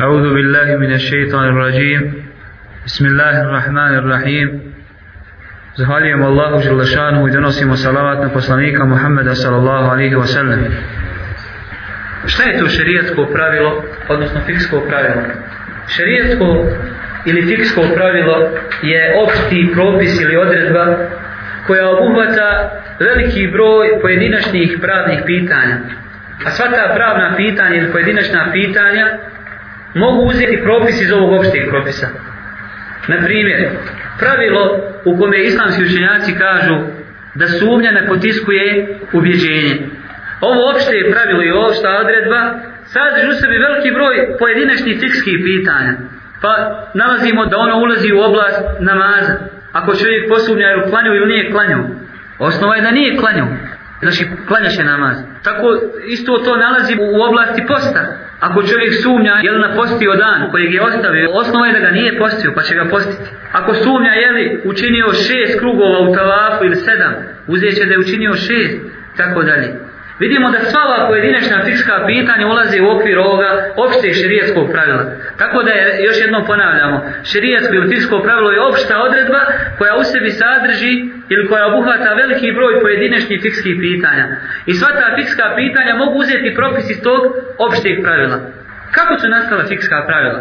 أعوذ بالله من الشيطان الرجيم بسم الله الرحمن الرحيم Zahvaljujem Allahu Želešanu i donosimo salavat na poslanika Muhammeda sallallahu alaihi wa sallam. Šta je to šerijatsko pravilo, odnosno fiksko pravilo? Šerijatsko ili fiksko pravilo je opšti propis ili odredba koja obuhvata veliki broj pojedinačnih pravnih pitanja. A sva ta pravna pitanja ili pojedinačna pitanja mogu uzeti propis iz ovog opšteg propisa. Na primjer, pravilo u kome islamski učenjaci kažu da sumnja ne potiskuje ubjeđenje. Ovo opšte pravilo i opšta odredba sadrži u sebi veliki broj pojedinačnih fikskih pitanja. Pa nalazimo da ono ulazi u oblast namaza. Ako čovjek posumnja je klanju ili nije klanju. Osnova je da nije klanju. Znači klanja će namaz. Tako isto to nalazi u oblasti posta. Ako čovjek sumnja je li napostio dan kojeg je ostavio, osnova je da ga nije postio pa će ga postiti. Ako sumnja je li učinio šest krugova u tavafu ili sedam, uzet će da je učinio šest, tako dalje. Vidimo da sva ova pojedinačna fička pitanja ulaze u okvir ovoga opšte širijetskog pravila. Tako da je, još jednom ponavljamo, šerijatsko ili fiksko pravilo je opšta odredba koja u sebi sadrži ili koja obuhvata veliki broj pojedinačnih fikskih pitanja. I sva ta fikska pitanja mogu uzeti propis iz tog opšteg pravila. Kako su nastala fikska pravila?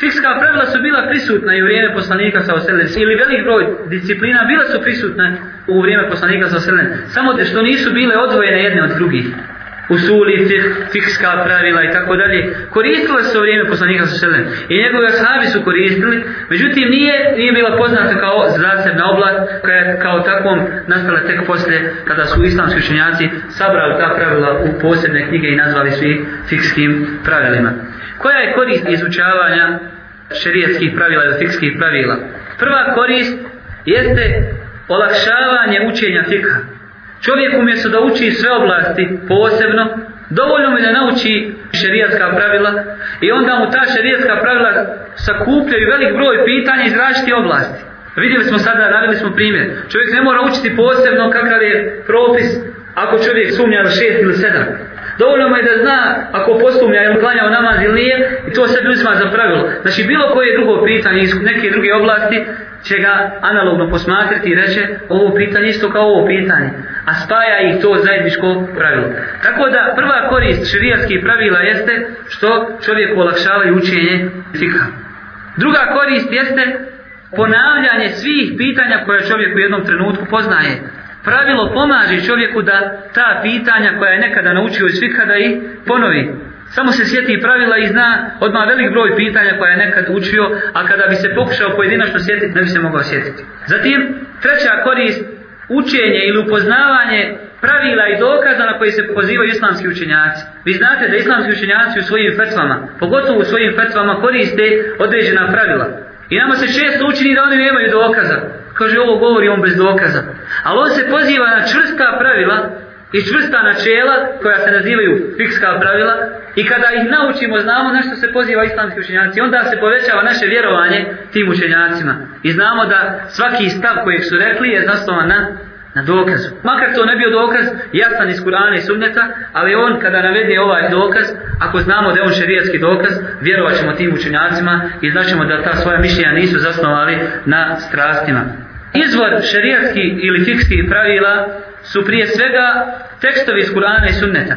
Fikska pravila su bila prisutna i u vrijeme poslanika sa oselen. Ili velik broj disciplina bila su prisutne u vrijeme poslanika sa oselen. Samo što nisu bile odvojene jedne od drugih. Usuli, fikska pravila i tako dalje. Koristila se u vrijeme poslanika sa selem I njegove ashabi su koristili. Međutim, nije, nije bila poznata kao zasebna oblast koja je kao takvom nastala tek poslije kada su islamski učenjaci sabrali ta pravila u posebne knjige i nazvali su ih fikskim pravilima. Koja je korist izučavanja šerijatskih pravila ili fikskih pravila? Prva korist jeste olakšavanje učenja fikha. Čovjek umjesto da uči sve oblasti posebno, dovoljno mi da nauči šerijatska pravila i onda mu ta šerijatska pravila sakupljaju velik broj pitanja iz različite oblasti. Vidjeli smo sada, navili smo primjer. Čovjek ne mora učiti posebno kakav je propis ako čovjek sumnja na šest ili sedam. Dovoljno mu je da zna ako posumnja ili klanja u namaz ili nije i to se uzima za pravilo. Znači bilo koje drugo pitanje iz neke druge oblasti će ga analogno posmatrati i reće ovo pitanje isto kao ovo pitanje. A spaja ih to zajedničko pravilo. Tako da prva korist širijatskih pravila jeste što čovjek olakšava učenje fikha. Druga korist jeste ponavljanje svih pitanja koje čovjek u jednom trenutku poznaje pravilo pomaže čovjeku da ta pitanja koja je nekada naučio iz svih da ih ponovi. Samo se sjeti pravila i zna odmah velik broj pitanja koja je nekad učio, a kada bi se pokušao pojedinačno sjetiti, ne bi se mogao sjetiti. Zatim, treća korist, učenje ili upoznavanje pravila i dokaza na koji se pozivaju islamski učenjaci. Vi znate da islamski učenjaci u svojim fetvama, pogotovo u svojim fetvama, koriste određena pravila. I nama se često učini da oni nemaju dokaza kaže ovo govori on bez dokaza. Ali on se poziva na čvrsta pravila i čvrsta načela koja se nazivaju fikska pravila i kada ih naučimo znamo na što se poziva islamski učenjaci onda se povećava naše vjerovanje tim učenjacima i znamo da svaki stav kojeg su rekli je zasnovan na na dokazu. Makar to ne bio dokaz jasan iz Kur'ana i Sunneta, ali on kada navede ovaj dokaz, ako znamo da je on šerijatski dokaz, vjerovat ćemo tim učenjacima i znaćemo da ta svoja mišljenja nisu zasnovali na strastima. Izvor šerijatski ili fikski pravila su prije svega tekstovi iz Kur'ana i Sunneta.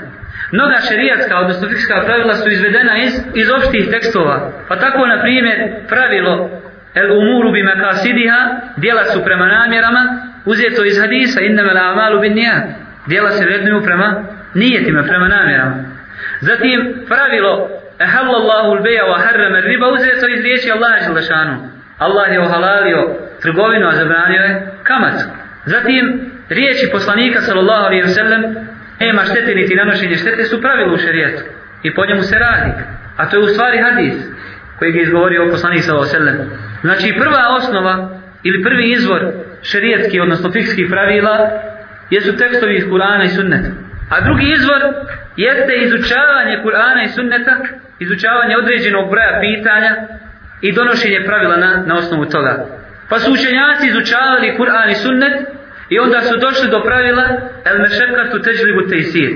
Mnoga šerijatska, odnosno fikska pravila su izvedena iz, iz opštih tekstova. Pa tako, na primjer, pravilo El umuru bi makasidiha, dijela su prema namjerama, uzeto iz hadisa, innama la amalu bin nijat. Dijela se vrednuju prema nijetima, prema namjerama. Zatim, pravilo Ehallallahu l-beja wa harrama riba, uzeto iz riječi Allaha želešanu. Allah je ohalalio trgovinu, a zabranio je kamat. Zatim, riječi poslanika, sallallahu alaihi wasallam nema štete niti nanošenje štete, su pravilo u šerijetu I po njemu se radi. A to je u stvari hadis koji je izgovorio poslanik, sallallahu alaihi wasallam. Znači, prva osnova ili prvi izvor šarijetski, odnosno fikskih pravila, jesu tekstovi iz Kur'ana i Sunneta. A drugi izvor jeste izučavanje Kur'ana i Sunneta, izučavanje određenog broja pitanja i donošenje pravila na, na osnovu toga. Pa su učenjaci izučavali Kur'an i Sunnet i onda su došli do pravila el mešekatu teđlibu tejsir.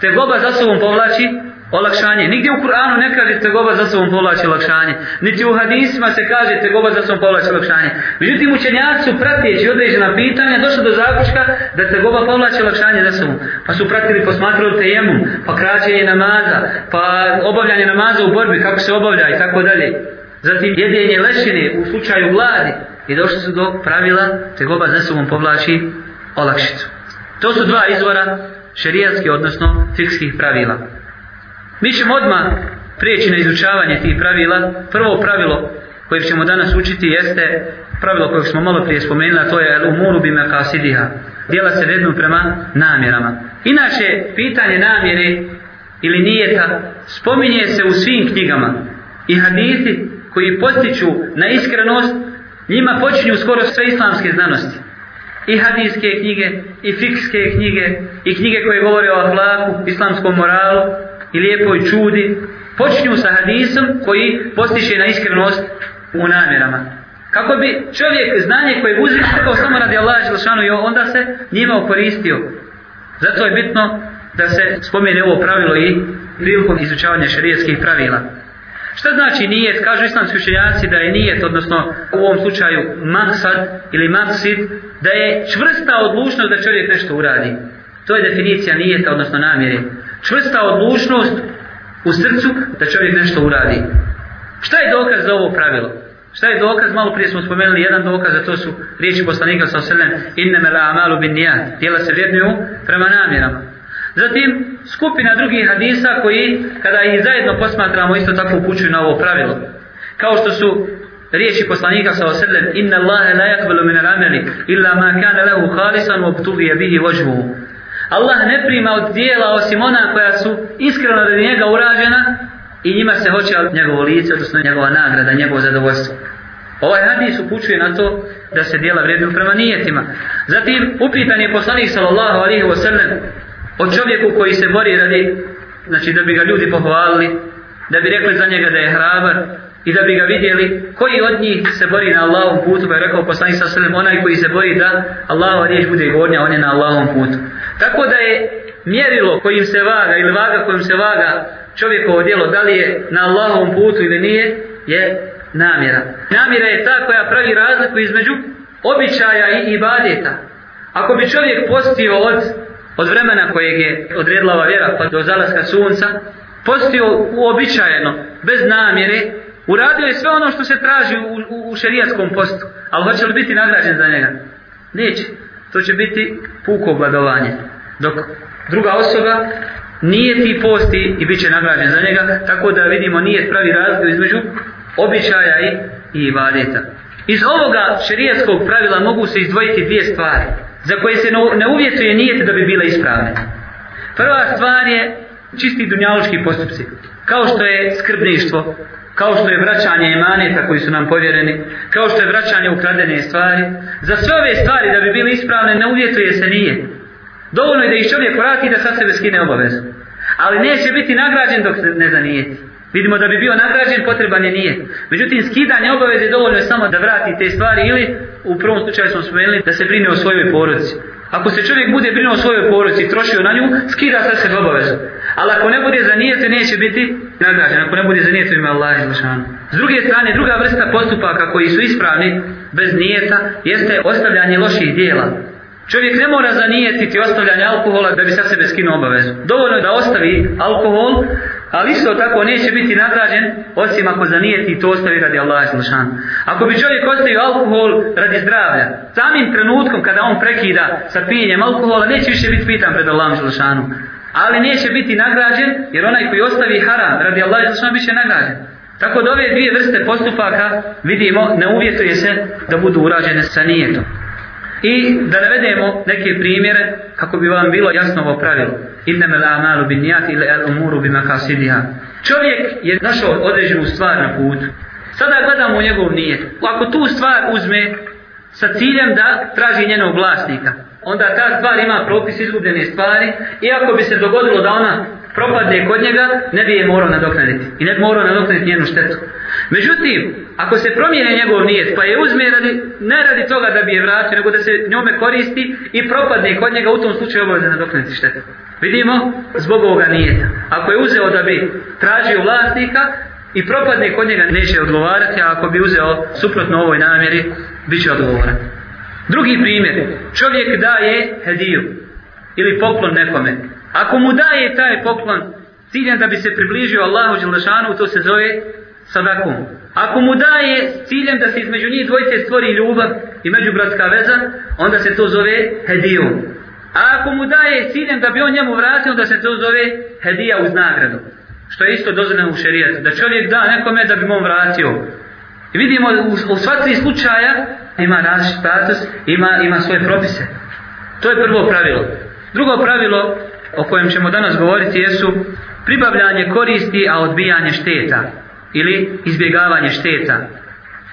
Tegoba za sobom povlači olakšanje. Nigdje u Kur'anu ne kaže tegoba za sobom povlači olakšanje. Niti u hadisima se kaže tegoba za sobom povlači olakšanje. Međutim, učenjaci su pratijeći određena pitanja došli do zaključka da tegoba povlači olakšanje za sobom. Pa su pratili, posmatrali tejemu, pa kraćenje namaza, pa obavljanje namaza u borbi, kako se obavlja i tako dalje. Zatim jedenje lešine u slučaju gladi I došli su do pravila tegoba za sobom povlači olakšicu. To su dva izvora šerijatskih, odnosno fikskih pravila. Mi ćemo odmah prijeći na izučavanje tih pravila. Prvo pravilo koje ćemo danas učiti jeste pravilo koje smo malo prije spomenuli, a to je umuru bime kasidiha. Dijela se vednu prema namjerama. Inače, pitanje namjere ili nijeta spominje se u svim knjigama i hadithi koji postiču na iskrenost, njima počinju skoro sve islamske znanosti. I hadijske knjige, i fikske knjige, i knjige koje govore o ahlaku, islamskom moralu, i lijepoj čudi, počinju sa hadisom koji postiče na iskrenost u namjerama. Kako bi čovjek znanje koje uzim stekao samo radi Allah Želšanu i onda se njima okoristio. Zato je bitno da se spomene ovo pravilo i prilikom izučavanja šarijetskih pravila. Šta znači nijet? Kažu islamski učenjaci da je nijet, odnosno u ovom slučaju maksad ili maksid, da je čvrsta odlučnost da čovjek nešto uradi. To je definicija nijeta, odnosno namjere čvrsta odlučnost u srcu da čovjek nešto uradi. Šta je dokaz za ovo pravilo? Šta je dokaz? Malo prije smo spomenuli jedan dokaz, a to su riječi poslanika sa oselem inneme la amalu bin nijat. Dijela se vjernuju prema namjerama. Zatim, skupina drugih hadisa koji, kada ih zajedno posmatramo, isto tako upućuju na ovo pravilo. Kao što su riječi poslanika sa oselem inna Allahe la yakbalu min al-amali illa ma kana lahu khalisan wa btughiya bihi wajhuhu Allah ne prima od dijela osim ona koja su iskreno radi njega urađena i njima se hoće njegovo lice, odnosno njegova nagrada, njegovo zadovoljstvo. Ovaj hadis upućuje na to da se dijela vrednuju prema nijetima. Zatim upitan je poslanik sallallahu alaihi wasallam o čovjeku koji se bori radi, znači da bi ga ljudi pohvalili, da bi rekli za njega da je hrabar i da bi ga vidjeli koji od njih se bori na Allahom putu, pa je rekao poslanik sa sredem, onaj koji se bori da Allahova riječ bude gornja, on je na Allahom putu. Tako da je mjerilo kojim se vaga ili vaga kojim se vaga čovjekovo djelo, da li je na Allahovom putu ili nije, je namjera. Namjera je ta koja pravi razliku između običaja i ibadeta. Ako bi čovjek postio od, od vremena kojeg je odredila ova vjera pa do zalaska sunca, postio uobičajeno, bez namjere, uradio je sve ono što se traži u, u, u šerijatskom postu. Ali hoće li biti nagrađen za njega? Neće to će biti puko obladovanje. Dok druga osoba nije ti posti i bit će nagrađen za njega, tako da vidimo nije pravi razliku između običaja i, i ibadeta. Iz ovoga šerijatskog pravila mogu se izdvojiti dvije stvari, za koje se ne uvjetuje nijete da bi bile ispravne. Prva stvar je čisti dunjaloški postupci, kao što je skrbništvo, kao što je vraćanje emaneta koji su nam povjereni, kao što je vraćanje ukradene stvari. Za sve ove stvari da bi bile ispravne ne uvjetuje se nije. Dovoljno je da ih čovjek vrati da sa sebe skine obavezu. Ali neće biti nagrađen dok se ne zanijeti. Vidimo da bi bio nagrađen, potreban je nije. Međutim, skidanje obaveze dovoljno je samo da vrati te stvari ili, u prvom slučaju smo spomenuli, da se brine o svojoj porodici. Ako se čovjek bude brinuo o svojoj porodici i trošio na nju, skida sa sebe obavezu. Ali ako ne bude za nijete, neće biti nagrađen. Ako ne bude za nijete, ima Allah izlašanu. S druge strane, druga vrsta postupaka koji su ispravni bez nijeta, jeste ostavljanje loših dijela. Čovjek ne mora zanijetiti ostavljanje alkohola da bi sa sebe skinuo obavezu. Dovoljno je da ostavi alkohol, ali isto tako neće biti nagrađen osim ako zanijeti to ostavi radi Allaha Želešanu. Ako bi čovjek ostavio alkohol radi zdravlja, samim trenutkom kada on prekida sa pijenjem alkohola, neće više biti pitan pred Allahom Želešanu. Ali neće biti nagrađen, jer onaj koji ostavi haram radi Allaha Želešanu, biće nagrađen. Tako da ove dvije vrste postupaka vidimo, ne uvjetuje se da budu urađene sa nijetom. I da navedemo neke primjere kako bi vam bilo jasno ovo pravilo. Innama al-a'malu bin-niyati ila al-umuru bi-maqasidiha. Čovjek je našao određenu stvar na putu. Sada gledamo njegov nijet. Ako tu stvar uzme sa ciljem da traži njenog vlasnika, onda ta stvar ima propis izgubljene stvari i ako bi se dogodilo da ona propadne kod njega, ne bi je morao nadoknaditi. I ne bi morao nadoknaditi njenu štetu. Međutim, ako se promijene njegov nijet, pa je uzme radi, ne radi toga da bi je vratio, nego da se njome koristi i propadne kod njega, u tom slučaju obaveze nadoknaditi štetu. Vidimo, zbog ovoga nijeta. Ako je uzeo da bi tražio vlasnika i propadne kod njega, neće odgovarati, a ako bi uzeo suprotno ovoj namjeri, bit će odgovoran. Drugi primjer, čovjek daje hediju ili poklon nekome. Ako mu daje taj poklon ciljem da bi se približio Allahu Đelešanu, to se zove sadakom. Ako mu daje ciljem da se između njih dvojice stvori ljubav i međubratska veza, onda se to zove hedijom. A ako mu daje ciljem da bi on njemu vratio, onda se to zove hedija uz nagradu. Što je isto dozvoljeno u šerijatu. Da čovjek da nekome da bi mu on vratio. I vidimo u, u sva tri slučaja ima različit status, ima, ima svoje propise. To je prvo pravilo. Drugo pravilo o kojem ćemo danas govoriti jesu pribavljanje koristi, a odbijanje šteta ili izbjegavanje šteta.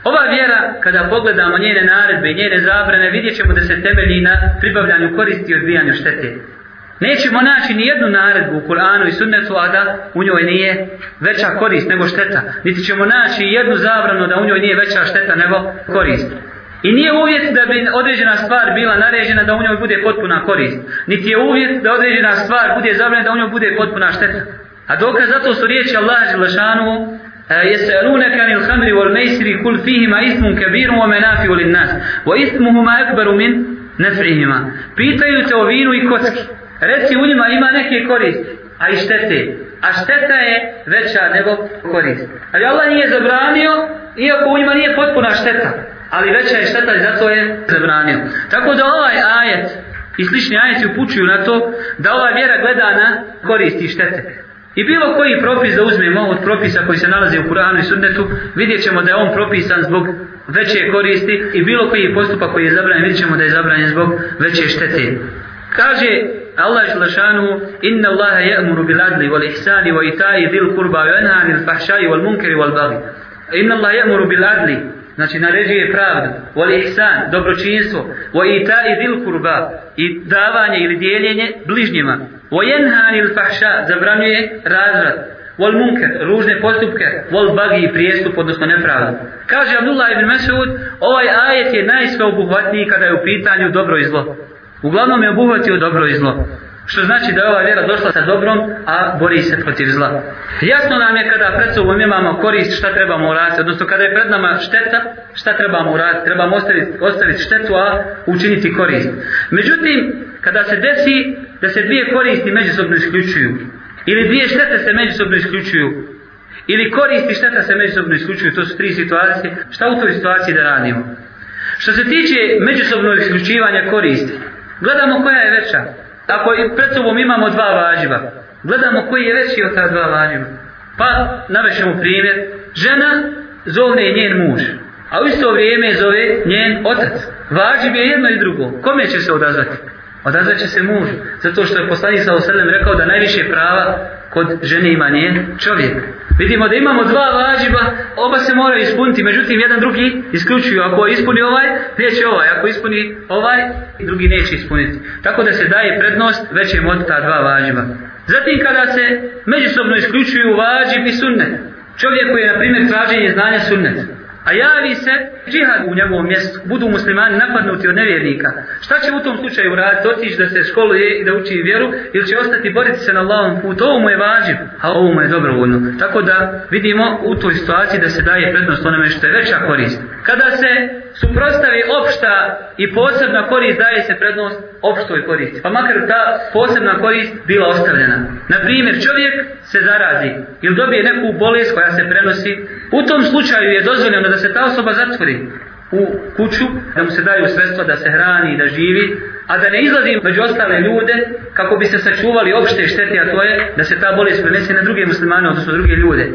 Ova vjera, kada pogledamo njene naredbe i njene zabrane, vidjet ćemo da se temelji na pribavljanju koristi i odbijanju štete. Nećemo naći ni jednu naredbu u Kur'anu i Sunnetu, a da u njoj nije veća korist nego šteta. Niti ćemo naći jednu zabranu da u njoj nije veća šteta nego korist. I nije uvjet da bi određena stvar bila naređena da u njoj bude potpuna korist. Niti je uvjet da određena stvar bude zabranjena da u njoj bude potpuna šteta. A dokaz zato su riječi Allah Želešanu يسألونك عن الخمر والميسر كل فيهما اسم كبير ومنافع للناس واسمهما أكبر من نفعهما pitaju te o vinu i kocki reci u njima ima neke koristi a i štete a šteta je veća nego korist ali Allah nije zabranio iako u njima nije potpuna šteta ali veća je šteta i zato je zabranio tako da ovaj ajet i slični ajeti upućuju na to da ova vjera gleda na koristi i štete I bilo koji propis da uzmemo od propisa koji se nalazi u Kur'anu i Sunnetu, vidjet ćemo da je on propisan zbog veće koristi i bilo koji postupak koji je zabranjen, vidjet ćemo da je zabranjen zbog veće štete. Kaže Allah Želešanu, Inna Allaha ya'muru bil adli wal ihsani wa ita'i dhil kurba wa yanha anil fahšai wal munkeri wal baghi. Inna Allaha ya'muru bil adli, Znači naređuje pravdu, wal ihsan, dobročinstvo, wa ita'i dil kurba, i davanje ili dijeljenje bližnjima, wa yanha anil fahsha, zabranjuje razvrat, wal munkar, ružne postupke, wal bagi, prijestup, odnosno nepravdu. Kaže Abdullah ibn Mas'ud, ovaj ajet je najsveobuhvatniji kada je u pitanju dobro i zlo. Uglavnom je obuhvatio dobro i zlo. Što znači da je ova vjera došla sa dobrom, a bori se protiv zla. Jasno nam je kada pred sobom imamo korist šta trebamo uraditi, odnosno kada je pred nama šteta, šta trebamo uraditi. Trebamo ostaviti, ostaviti štetu, a učiniti korist. Međutim, kada se desi da se dvije koristi međusobno isključuju, ili dvije štete se međusobno isključuju, ili koristi šteta se međusobno isključuju, to su tri situacije, šta u toj situaciji da radimo? Što se tiče međusobno isključivanja koristi, gledamo koja je veća. Ako pred sobom imamo dva važiva, gledamo koji je veći od ta dva važiva. Pa navešemo primjer, žena zovne njen muž, a u isto vrijeme zove njen otac. Važiv je jedno i drugo. Kome će se odazvati? Odazvat će se muž. Zato što je poslanik sa oselem rekao da najviše prava kod žene ima njen čovjek. Vidimo da imamo dva vađiba, oba se moraju ispuniti, međutim jedan drugi isključuju. Ako ispuni ovaj, neće ovaj. Ako ispuni ovaj, drugi neće ispuniti. Tako da se daje prednost većem od ta dva vađiba. Zatim kada se međusobno isključuju vađib i sunnet. Čovjek koji je, na primjer, traženje znanja sunnet. A javi se džihad u njegovom mjestu, budu muslimani napadnuti od nevjernika. Šta će u tom slučaju raditi? Otići da se školuje i da uči vjeru ili će ostati boriti se na Allahom putu? Ovo mu je važiv, a ovo mu je dobrovoljno. Tako da vidimo u toj situaciji da se daje prednost onome što je veća korist. Kada se suprostavi opšta i posebna korist, daje se prednost opštoj koristi. Pa makar ta posebna korist bila ostavljena. Na primjer, čovjek se zarazi ili dobije neku bolest koja se prenosi. U tom slučaju je dozvoljeno da se ta osoba zatvori u kuću, da mu se daju sredstva da se hrani i da živi, a da ne izlazi među ostale ljude kako bi se sačuvali opšte štete, a to je da se ta bolest prenese na druge muslimane, odnosno druge ljude.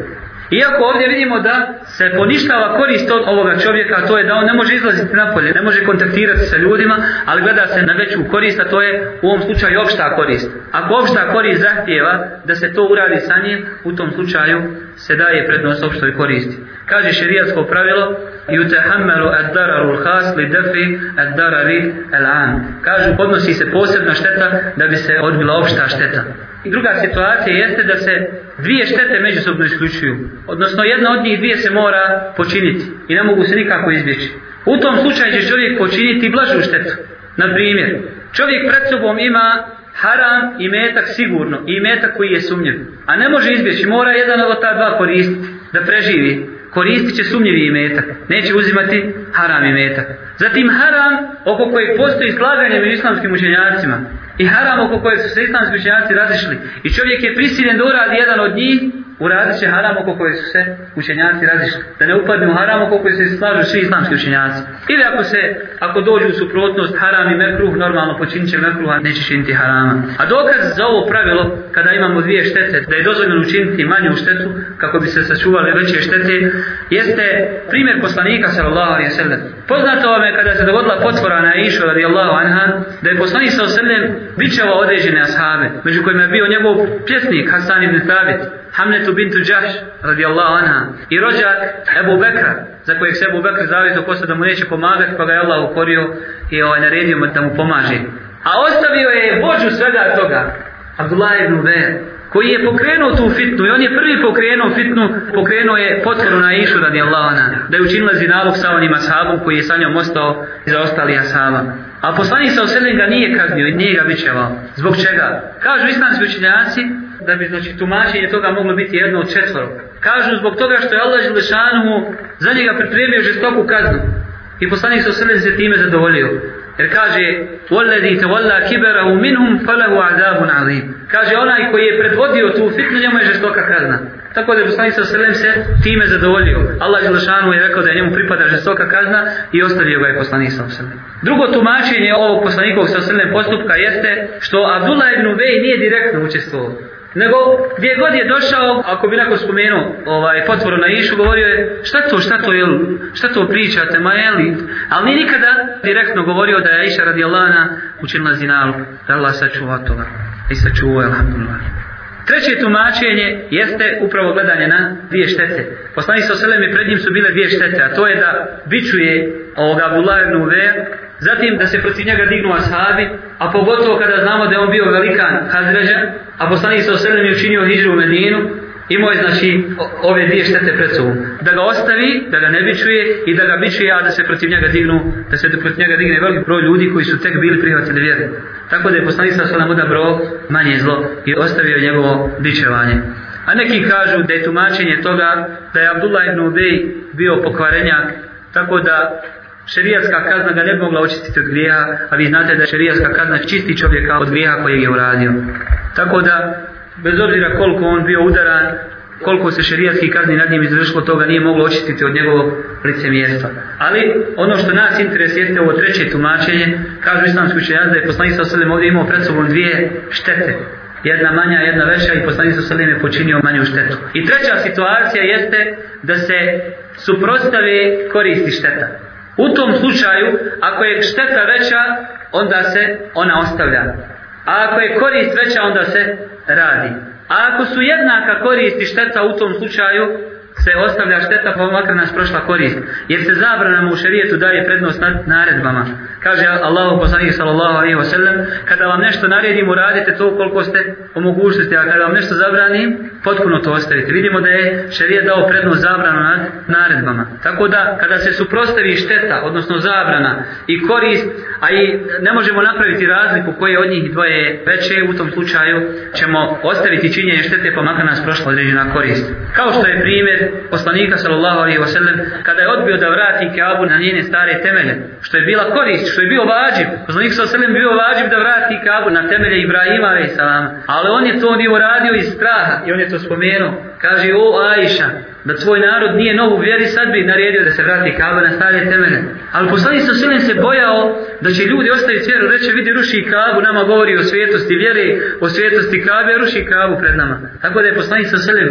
Iako ovdje vidimo da se poništava korist od ovoga čovjeka, a to je da on ne može izlaziti napolje, ne može kontaktirati sa ljudima, ali gleda se na veću korist, a to je u ovom slučaju opšta korist. Ako opšta korist zahtjeva da se to uradi sa njim, u tom slučaju se daje prednost opštoj koristi. Kaže šerijatsko pravilo, yutahammalu ad-dararu al-khas li dafi ad-darari al-am. Kažu podnosi se posebna šteta da bi se odbila opšta šteta. I druga situacija jeste da se dvije štete međusobno isključuju. Odnosno jedna od njih dvije se mora počiniti i ne mogu se nikako izbjeći. U tom slučaju će čovjek počiniti blažu štetu. Na primjer, čovjek pred sobom ima haram i metak sigurno i metak koji je sumnjiv. A ne može izbjeći, mora jedan od ta dva koristiti da preživi. Koristit će sumnjivi imetak, neće uzimati haram imetak. Zatim haram oko kojeg postoji slaganje među islamskim učenjacima i haram oko koje su se islamski učenjaci razišli. I čovjek je prisiljen da uradi jedan od njih, uradit će haram oko koje su se učenjaci različili. Da ne upadne u haram oko koje se slažu svi islamski učenjaci. Ili ako se, ako dođu u suprotnost haram i mekruh, normalno počinit će mekruh, a neće činiti harama. A dokaz za ovo pravilo, kada imamo dvije štete, da je dozvoljeno učiniti manju štetu, kako bi se sačuvali veće štete, jeste primjer poslanika, sallallahu alaihi sallam. Poznato vam je kada se dogodila potvora na Išu, radijallahu anha, da je poslanik, sallallahu alaihi sallam, bićeva određene ashabe, među kojima je bio njegov pjesnik, Hasan ibn Thabit, Hamletu bintu Đaš radijallahu anha i rođak Ebu Bekra za kojeg se Ebu Bekr zavio posle da mu neće pomagati pa ga je Allah ukorio i ovaj naredio mu da mu pomaže. A ostavio je vođu svega toga Abdullah ibn Ubeja koji je pokrenuo tu fitnu i on je prvi pokrenuo fitnu pokrenuo je potvoru na Išu radijallahu anha da je učinila zinalog sa onim ashabom koji je sa njom ostao za ostali ashaba. A poslanik sa oselem ga nije kaznio i nije ga bićevao zbog čega? kažu islamski učinjaci da bi znači tumačenje toga moglo biti jedno od četvorog. Kažu zbog toga što je Allah Želešanu za njega pripremio žestoku kaznu. I poslanik sa srlem se time zadovoljio. Jer kaže وَالَّذِي تَوَلَّا كِبَرَهُ مِنْهُمْ فَلَهُ عَذَابٌ عَظِيمٌ Kaže onaj koji je predvodio tu fitnu, njemu je žestoka kazna. Tako da je poslanik sa srlem se time zadovoljio. Allah Želešanu je rekao da je njemu pripada žestoka kazna i ostavio ga je poslanik sa srlem. Drugo tumačenje ovog poslanikovog sa srlem postupka jeste što Abdullah ibn Ubej nije direktno učestvovao nego gdje god je došao, ako bi neko spomenuo ovaj, potvoru na išu, govorio je šta to, šta to, jel, šta to pričate, ma jeli, ali nije nikada direktno govorio da je Iša radijalana učinila zinalu, da Allah sačuva toga i sačuva, alhamdulillah. Treće tumačenje jeste upravo gledanje na dvije štete. Poslani sa oselem i pred njim su bile dvije štete, a to je da bičuje ovoga Abdullah ibn Uveja, zatim da se protiv njega dignu ashabi, a pogotovo kada znamo da je on bio velikan Hazređa, a poslanik sa oselem je učinio hijđu u Medinu, imao je znači ove dvije štete pred sobom. Da ga ostavi, da ga ne bičuje i da ga bičuje, a da se protiv njega dignu, da se protiv njega digne veliki broj ljudi koji su tek bili prihvatili vjeru. Tako da je poslanik sa oselem odabrao manje zlo i ostavio njegovo bičevanje. A neki kažu da je tumačenje toga da je Abdullah ibn Ubej bio pokvarenjak, tako da šerijatska kazna ga ne bi mogla očistiti od grijeha, a vi znate da šerijatska kazna čisti čovjeka od grijeha kojeg je uradio. Tako da, bez obzira koliko on bio udaran, koliko se šerijatski kazni nad njim izvršilo, toga nije moglo očistiti od njegovog licemjerstva. Ali ono što nas interes jeste ovo treće tumačenje, kažu islamski učenjaci da je poslanik sa osalem ovdje imao pred sobom dvije štete. Jedna manja, jedna veća i poslanik sa osalem je počinio manju štetu. I treća situacija jeste da se suprostave koristi šteta. U tom slučaju, ako je šteta veća, onda se ona ostavlja. A ako je korist veća, onda se radi. A ako su jednaka korist i šteta u tom slučaju, se ostavlja šteta pa makar nas prošla korist. Jer se zabranama u šerijetu daje prednost nad naredbama. Kaže Allahu poslanik sallallahu alejhi ve sellem, kada vam nešto naredim, uradite to koliko ste u mogućnosti, a kada vam nešto zabranim, potpuno to ostavite. Vidimo da je šerijat dao prednost zabranu nad naredbama. Tako da kada se suprostavi šteta, odnosno zabrana i korist, a i ne možemo napraviti razliku koje od njih dvoje veće, u tom slučaju ćemo ostaviti činjenje štete pa makar nas prošla određena korist. Kao što je primjer poslanika sallallahu alejhi ve kada je odbio da vrati Kaabu na njene stare temelje, što je bila korist, što je bio vađib. Poslanik sallallahu alaihi bio vađib da vrati Kaabu na temelje Ibrahima alaihi salam, ali on je to nije uradio iz straha i on je to spomenuo. Kaže o Ajša, da tvoj narod nije novu vjeri, sad bi naredio da se vrati Kaba na stare temene. Ali poslanik sa silem se bojao da će ljudi ostaviti vjeru, reće vidi ruši Kabu, nama govori o svetosti vjere, o svetosti Kabe, ruši Kabu pred nama. Tako da je poslanik sa silem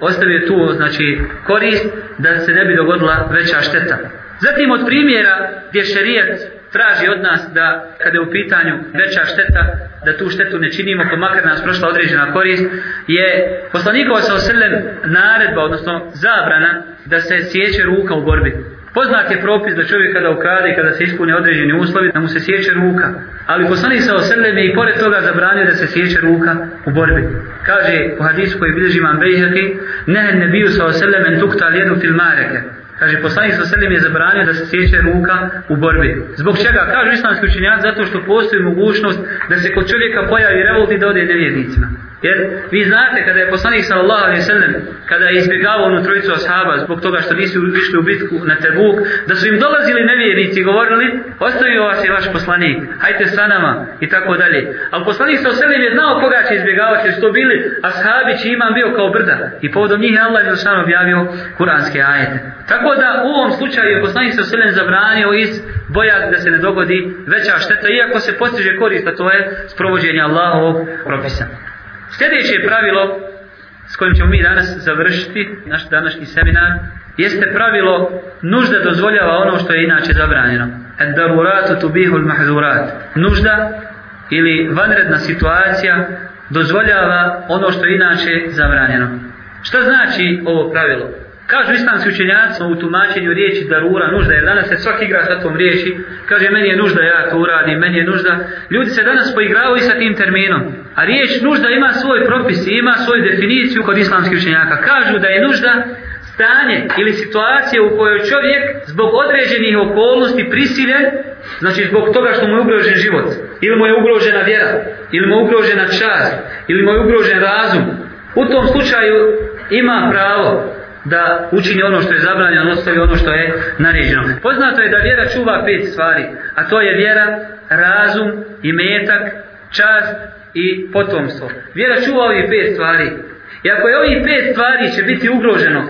ostavio tu znači, korist da se ne bi dogodila veća šteta. Zatim od primjera gdje šerijat traži od nas da kada je u pitanju veća šteta, da tu štetu ne činimo, pa makar nas prošla određena korist, je poslanikova sa osrlem naredba, odnosno zabrana, da se sjeće ruka u borbi. Poznat je propis da čovjek kada ukrade i kada se ispune određeni uslovi, da mu se sjeće ruka. Ali poslanik sa oseleme i pored toga zabranio da se sjeće ruka u borbi. Kaže u hadisu koji bilježi imam Bejheki, nehen ne biju sa en tukta lijedu fil mareke. Kaže, poslanik sa selim je zabranio da se sjeće ruka u borbi. Zbog čega? Kažu islamski učenjaci, zato što postoji mogućnost da se kod čovjeka pojavi revolt i da ode nevjernicima. Jer vi znate kada je poslanik sallallahu alejhi ve sellem kada je izbjegavao onu trojicu ashaba zbog toga što nisu išli u bitku na Tebuk, da su im dolazili nevjernici i govorili: "Ostavio vas je vaš poslanik, hajte sa nama" i tako dalje. Al poslanik sallallahu alejhi je znao koga će izbjegavati, jer su to bili ashabi čiji imam bio kao brda i povodom njih je Allah dželle objavio kuranske ajete. Tako da u ovom slučaju je poslanik sallallahu alejhi zabranio iz boja da se ne dogodi veća šteta iako se postiže korist, a to je sprovođenje Allahovog propisa. Sljedeće pravilo s kojim ćemo mi danas završiti naš današnji seminar jeste pravilo nužda dozvoljava ono što je inače zabranjeno. Ed daruratu tubihul mahzurat. Nužda ili vanredna situacija dozvoljava ono što je inače zabranjeno. Šta znači ovo pravilo? Kažu islamski učenjaci u tumačenju riječi darura, nužda, jer danas se svaki igra sa tom riječi, kaže meni je nužda, ja to uradim, meni je nužda. Ljudi se danas poigravaju sa tim terminom. A riječ nužda ima svoj propis i ima svoju definiciju kod islamskih učenjaka. Kažu da je nužda stanje ili situacija u kojoj čovjek zbog određenih okolnosti prisiljen, znači zbog toga što mu je ugrožen život, ili mu je ugrožena vjera, ili mu je ugrožena čast, ili mu je ugrožen razum, u tom slučaju ima pravo da učini ono što je zabranjeno, ostavi ono što je naređeno. Poznato je da vjera čuva pet stvari, a to je vjera, razum, imetak, čast i potomstvo. Vjera čuva ovih pet stvari. I ako je ovih pet stvari će biti ugroženo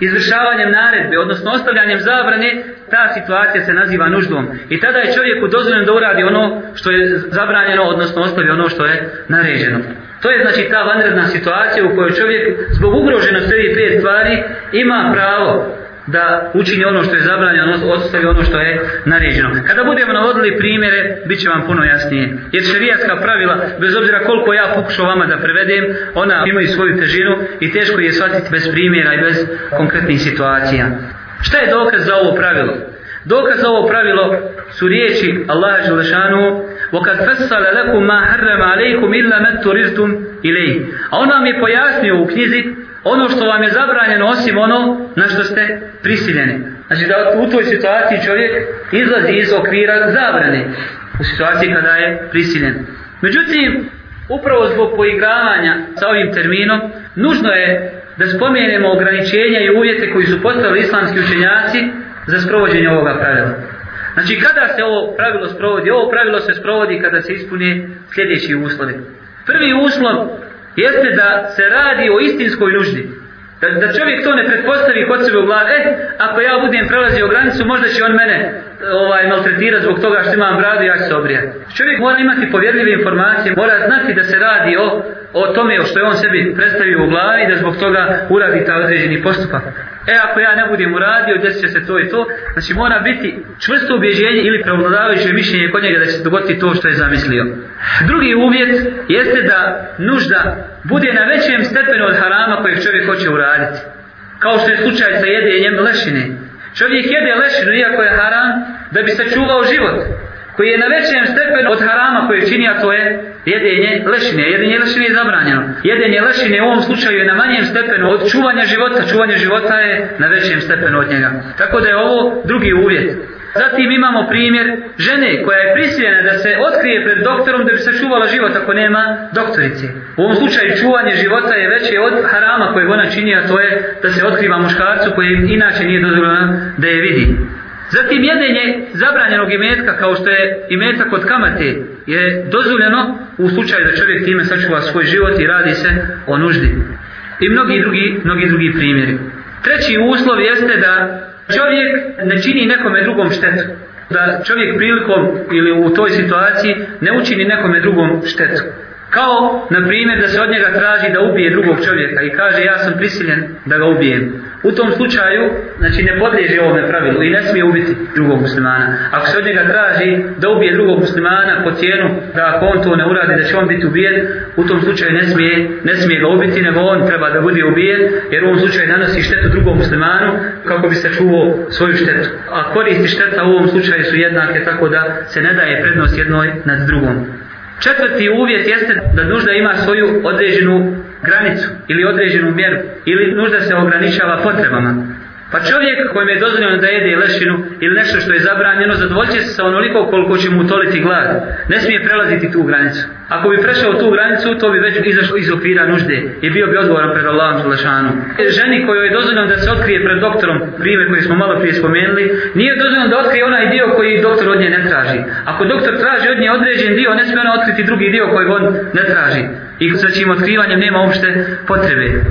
izvršavanjem naredbe, odnosno ostavljanjem zabrane, ta situacija se naziva nuždom. I tada je čovjeku dozvoljeno da uradi ono što je zabranjeno, odnosno ostavi ono što je naređeno. To je znači ta vanredna situacija u kojoj čovjek zbog ugroženosti ovih pet stvari ima pravo da učini ono što je zabranjeno, ostavi ono što je naređeno. Kada budemo navodili primjere, bit će vam puno jasnije. Jer šerijatska pravila, bez obzira koliko ja pokušao vama da prevedem, ona imaju svoju težinu i teško je shvatiti bez primjera i bez konkretnih situacija. Šta je dokaz za ovo pravilo? Dokaz za ovo pravilo su riječi Allaha Želešanu وَكَدْ فَسَّلَ لَكُمْ مَا حَرَّمَ عَلَيْكُمْ إِلَّا مَنْ تُرِزْتُمْ إِلَيْهِ A on vam je pojasnio u knjizi ono što vam je zabranjeno osim ono na što ste prisiljeni. Znači da u toj situaciji čovjek izlazi iz okvira zabrane u situaciji kada je prisiljen. Međutim, upravo zbog poigravanja sa ovim terminom, nužno je da spomenemo ograničenja i uvjete koji su postavili islamski učenjaci za sprovođenje ovoga pravila. Znači kada se ovo pravilo sprovodi? Ovo pravilo se sprovodi kada se ispune sljedeći uslovi. Prvi uslov jeste da se radi o istinskoj nuždi. Da, da čovjek to ne pretpostavi kod sebe u glavi, e, ako ja budem prelazio granicu, možda će on mene ovaj maltretirati zbog toga što imam bradu, ja ću se obrijati. Čovjek mora imati povjerljive informacije, mora znati da se radi o, o tome o što je on sebi predstavio u glavi i da zbog toga uradi ta određeni postupak. E, ako ja ne budem uradio, desit će se to i to. Znači, mora biti čvrsto ubježenje ili prevladavajuće mišljenje kod njega da će se dogoditi to što je zamislio. Drugi uvjet jeste da nužda bude na većem stepenu od harama kojeg čovjek hoće uraditi. Kao što je slučaj sa jedenjem lešine. Čovjek jede lešinu, iako je haram, da bi sačuvao život koji je na većem stepenu od harama koje čini, a to je jedenje lešine. Jedenje lešine je zabranjeno. Jedenje lešine u ovom slučaju je na manjem stepenu od čuvanja života. Čuvanje života je na većem stepenu od njega. Tako da je ovo drugi uvjet. Zatim imamo primjer žene koja je prisiljena da se otkrije pred doktorom da bi se čuvala život ako nema doktorice. U ovom slučaju čuvanje života je veće od harama kojeg ona čini, a to je da se otkriva muškarcu koji inače nije dozvoljeno da je vidi. Zatim jedenje zabranjenog imetka kao što je imetak od kamate je dozvoljeno u slučaju da čovjek time sačuva svoj život i radi se o nuždi. I mnogi drugi, mnogi drugi primjeri. Treći uslov jeste da čovjek ne čini nekome drugom štetu. Da čovjek prilikom ili u toj situaciji ne učini nekome drugom štetu. Kao, na primjer, da se od njega traži da ubije drugog čovjeka i kaže ja sam prisiljen da ga ubijem u tom slučaju, znači ne podliježe ovome pravilu i ne smije ubiti drugog muslimana. Ako se od njega traži da ubije drugog muslimana po cijenu, da ako on to ne uradi, da će on biti ubijen, u tom slučaju ne smije, ne smije ga ubiti, nego on treba da bude ubijen, jer u ovom slučaju nanosi štetu drugom muslimanu, kako bi se čuvao svoju štetu. A koristi šteta u ovom slučaju su jednake, tako da se ne daje prednost jednoj nad drugom. Četvrti uvjet jeste da nužda ima svoju određenu granicu ili određenu mjeru ili nužda se ograničava potrebama. Pa čovjek kojem je dozvoljeno da jede lešinu ili nešto što je zabranjeno, zadovoljće se sa onoliko koliko će mu utoliti glad. Ne smije prelaziti tu granicu. Ako bi prešao tu granicu, to bi već izašlo iz okvira nužde i bio bi odgovoran pred Allahom Želešanu. Ženi kojoj je dozvoljeno da se otkrije pred doktorom, primjer koji smo malo prije spomenuli, nije dozvoljeno da otkrije onaj dio koji doktor od nje ne traži. Ako doktor traži od nje određen dio, ne smije ona otkriti drugi dio koji on ne traži. I sa čim otkrivanjem nema uopšte potrebe.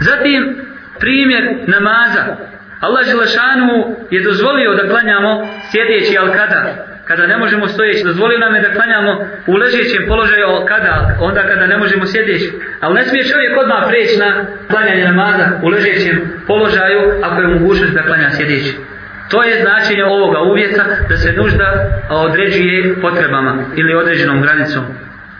Zatim, primjer namaza. Allah Želešanu je dozvolio da klanjamo sjedeći al kada kada ne možemo stojeći, dozvolio nam je da klanjamo u ležećem položaju kada, onda kada ne možemo sjedeći. Ali ne smije čovjek odmah preći na klanjanje namaza u ležećem položaju ako je mogućnost da klanja sjedeći. To je značenje ovoga uvjeta da se nužda određuje potrebama ili određenom granicom.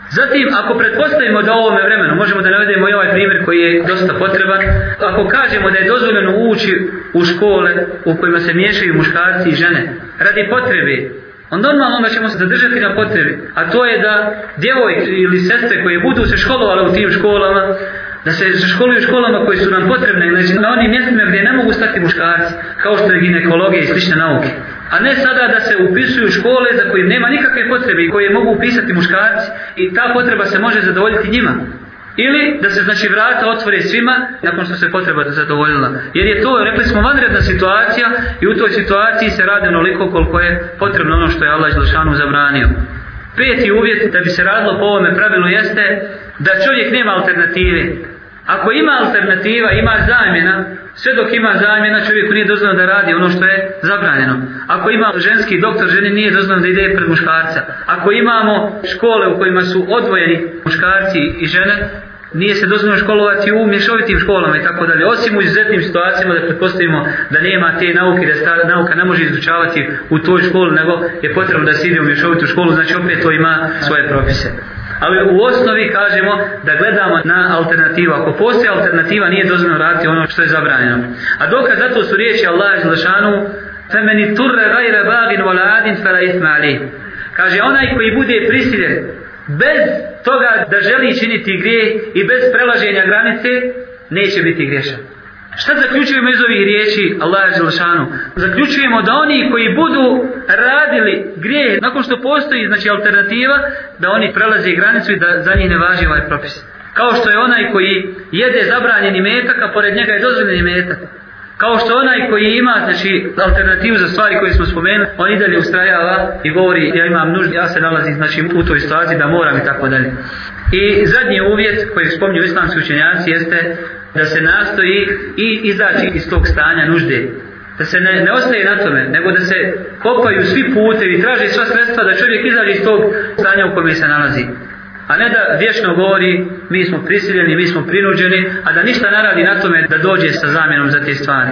Zatim, ako pretpostavimo da u ovome vremenu, možemo da navedemo i ovaj primjer koji je dosta potreban, ako kažemo da je dozvoljeno ući u škole u kojima se miješaju muškarci i žene, radi potrebe, onda normalno ćemo se zadržati na potrebi, a to je da djevojke ili sestre koje budu se školovale u tim školama, da se školuju školama koji su nam potrebne, znači na onim mjestima gdje ne mogu stati muškarci, kao što je ginekologija i slične nauke. A ne sada da se upisuju škole za koje nema nikakve potrebe i koje mogu upisati muškarci i ta potreba se može zadovoljiti njima. Ili da se znači vrata otvore svima nakon što se potreba zadovoljila. Jer je to, rekli smo, vanredna situacija i u toj situaciji se radi onoliko koliko je potrebno ono što je Allah Želšanu zabranio. Peti uvjet da bi se radilo po ovome pravilu jeste da čovjek nema alternative. Ako ima alternativa, ima zamjena, sve dok ima zamjena čovjeku nije dozvoljeno da radi ono što je zabranjeno. Ako ima ženski doktor, ženi nije dozvoljeno da ide pred muškarca. Ako imamo škole u kojima su odvojeni muškarci i žene, nije se dozvoljeno školovati u mješovitim školama i tako dalje. Osim u izuzetnim situacijama da pretpostavimo da nema te nauke, da sta, nauka ne može izučavati u toj školi, nego je potrebno da se ide u mješovitu školu, znači opet to ima svoje propise. Ali u osnovi kažemo da gledamo na alternativu. Ako postoje alternativa nije dozvoljeno raditi ono što je zabranjeno. A dokaz zato su riječi Allah iz Lešanu فَمَنِ تُرَّ غَيْرَ بَغِنْ وَلَا عَدِنْ فَلَا إِثْمَ Kaže onaj koji bude prisiljen bez toga da želi činiti grije i bez prelaženja granice neće biti griješan. Šta zaključujemo iz ovih riječi Allaha Đelšanu? Zaključujemo da oni koji budu radili grije nakon što postoji znači alternativa, da oni prelaze granicu i da za njih ne važi ovaj propis. Kao što je onaj koji jede zabranjeni metak, a pored njega je dozvoljeni metak. Kao što onaj koji ima znači, alternativu za stvari koje smo spomenuli, on i dalje ustrajava i govori ja imam nužd, ja se nalazim znači, u toj situaciji da moram i tako dalje. I zadnji uvjet koji spomnju islamski učenjaci jeste da se nastoji i izaći iz tog stanja nužde. Da se ne, ne ostaje na tome, nego da se kopaju svi putevi, traže sva sredstva da čovjek izađe iz tog stanja u kojem se nalazi. A ne da vječno govori mi smo prisiljeni, mi smo prinuđeni, a da ništa ne radi na tome da dođe sa zamjenom za te stvari.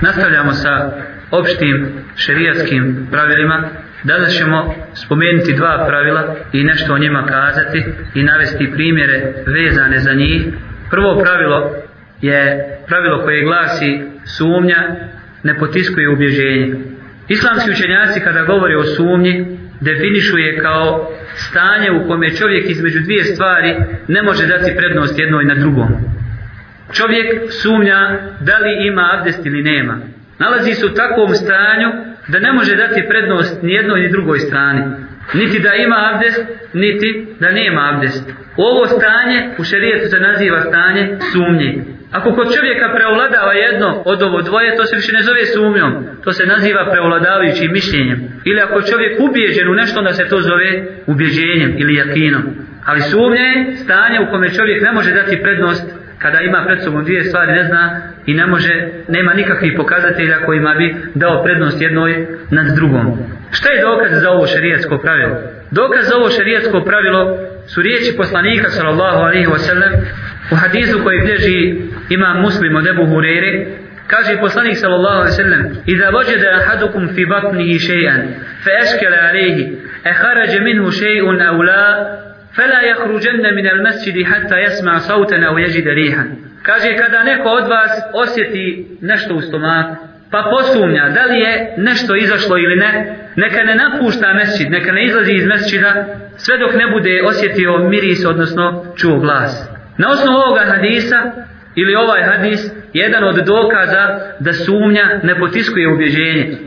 Nastavljamo sa opštim šerijatskim pravilima. Danas ćemo spomenuti dva pravila i nešto o njima kazati i navesti primjere vezane za njih. Prvo pravilo je pravilo koje glasi sumnja ne potiskuje ubježenje. Islamski učenjaci kada govore o sumnji definišu je kao stanje u kome čovjek između dvije stvari ne može dati prednost jednoj na drugom. Čovjek sumnja da li ima abdest ili nema. Nalazi se u takvom stanju da ne može dati prednost ni jednoj ni drugoj strani. Niti da ima abdest, niti da nema abdest. Ovo stanje u šerijetu se naziva stanje sumnje. Ako kod čovjeka preovladava jedno od ovo dvoje, to se više ne zove sumnjom. To se naziva preovladavajućim mišljenjem. Ili ako čovjek ubijeđen u nešto, onda se to zove ubjeđenjem ili jakinom. Ali sumnje je stanje u kome čovjek ne može dati prednost kada ima pred sobom dvije stvari, ne zna i ne može, nema nikakvih pokazatelja kojima bi dao prednost jednoj nad drugom. Šta je dokaz za ovo šerijetsko pravilo? Dokaz za ovo šerijetsko pravilo su riječi poslanika sallallahu alaihi wa sallam U hadisu koji bilježi imam muslim od Ebu Hurere, kaže poslanik sallallahu alaihi sallam Iza vođede ahadukum fi batnihi še'an, fe eškele alaihi, e harađe minhu še'un au la, fela jahruđenne min al masjidi hatta jesma sautan au jeđide rihan. Kaže kada neko od vas osjeti nešto u stomaku, pa posumnja da li je nešto izašlo ili ne, neka ne napušta mesčid, neka ne izlazi iz mesčida, sve dok ne bude osjetio miris, odnosno čuo glas. Na osnovu ovoga hadisa, ili ovaj hadis, jedan od dokaza da sumnja ne potiskuje ubjeđenje.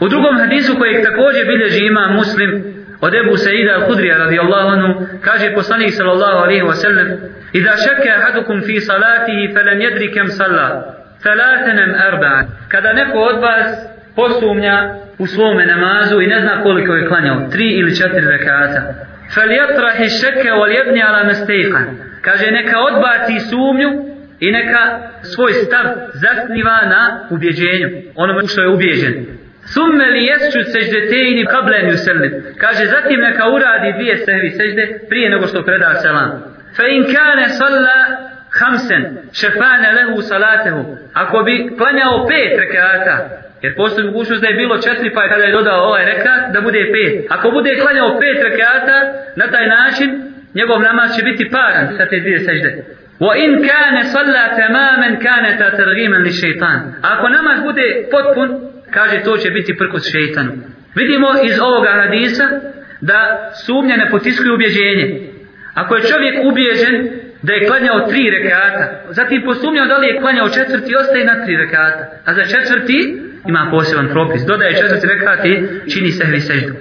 U drugom hadisu kojeg također bilježi ima muslim, od Ebu Sa'ida al-Hudrija radijallahu anhu, kaže poslanik sallallahu alaihi wa sallam, Iza šake ahadukum fi salatihi, felem jedri kem salla, Thalathanem arba'an. Kada neko od vas posumnja u svome namazu i ne zna koliko je klanjao, tri ili četiri rekata. Falyatrahi shakka wal yabni ala. Kaže neka odbaci sumnju i neka svoj stav zasniva na ubjeđenju, onome što je ubjeđen. Summe li jesču seždetejni kablen yusallim. Kaže zatim neka uradi dvije sehvi sežde prije nego što preda selam. Fa in kane salla hamsen šefane lehu salatehu ako bi klanjao pet rekata jer postoji mogućnost da je bilo četiri pa je kada je dodao ovaj rekat da bude pet. Ako bude klanjao pet rekata na taj način njegov namaz će biti paran sa te dvije sežde. Wa in kane salla tamamen kane ta li šeitan ako namaz bude potpun kaže to će biti prkos šeitanu. Vidimo iz ovoga hadisa da sumnja ne potiskuje ubjeđenje. Ako je čovjek ubjeđen da je klanjao tri rekata, zatim posumnjao da li je klanjao četvrti, ostaje na tri rekata, a za četvrti ima poseban propis, dodaje četvrti rekat i čini sehvi seždu.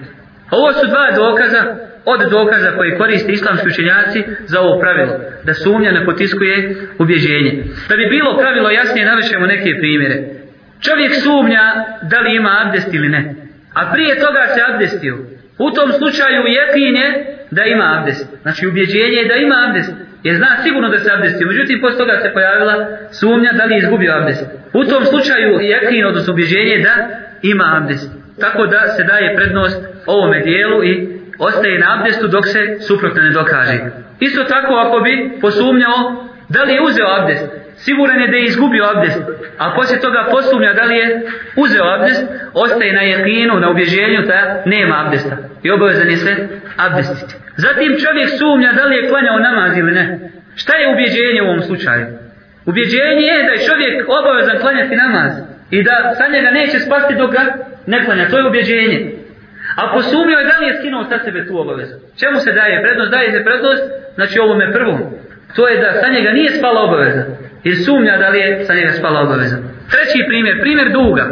Ovo su dva dokaza od dokaza koje koriste islamski učenjaci za ovo pravilo, da sumnja ne potiskuje ubjeđenje. Da bi bilo pravilo jasnije, navršemo neke primjere. Čovjek sumnja da li ima abdest ili ne, a prije toga se abdestio. U tom slučaju jekin je da ima abdest. Znači ubjeđenje je da ima abdest. Jer zna sigurno da se abdestio. Međutim, posle toga se pojavila sumnja da li je izgubio abdest. U tom slučaju je jekin, odnosno ubjeđenje da ima abdest. Tako da se daje prednost ovome dijelu i ostaje na abdestu dok se suprotno ne dokaže. Isto tako ako bi posumnjao da li je uzeo abdest. Siguran je da je izgubio abdest. A poslije toga posumnja da li je uzeo abdest, ostaje na jekinu, na ubježenju, da nema abdesta. I obavezan je se abdestiti. Zatim čovjek sumnja da li je klanjao namaz ili ne. Šta je ubjeđenje u ovom slučaju? Ubjeđenje je da je čovjek obavezan klanjati namaz i da sa njega neće spasti dok ga ne klanja. To je ubjeđenje. A posumnio je da li je skinuo sa sebe tu obavezu. Čemu se daje prednost? Daje se prednost, znači ovome prvom. To je da sa njega nije spala obaveza. Jer sumnja da li je sa njega spala obaveza. Treći primjer, primjer duga.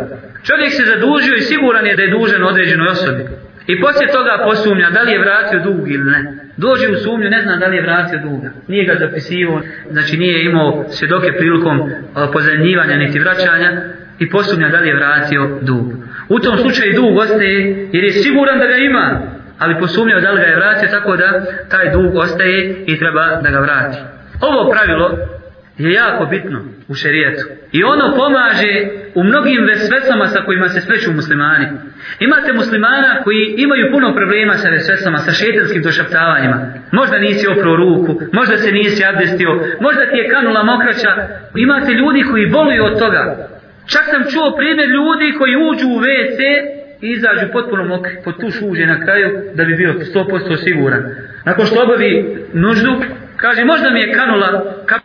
Čovjek se zadužio i siguran je da je dužan određenoj osobi. I poslije toga posumnja da li je vratio dug ili ne. Dođe u sumnju, ne zna da li je vratio duga. Nije ga zapisivo, znači nije imao svjedoke prilikom pozemljivanja niti vraćanja i posumnja da li je vratio dug. U tom slučaju dug ostaje jer je siguran da ga ima, ali posumnjao da li ga je vratio tako da taj dug ostaje i treba da ga vrati. Ovo pravilo je jako bitno u šerijetu. I ono pomaže u mnogim vesvesama sa kojima se sreću muslimani. Imate muslimana koji imaju puno problema sa vesvesama, sa šetanskim došaptavanjima. Možda nisi oprao ruku, možda se nisi abdestio, možda ti je kanula mokraća. Imate ljudi koji boluju od toga. Čak sam čuo primjer ljudi koji uđu u WC i izađu potpuno mokri, pod tuš uđe na kraju da bi bio 100% siguran. Nakon što obavi nuždu, kaže možda mi je kanula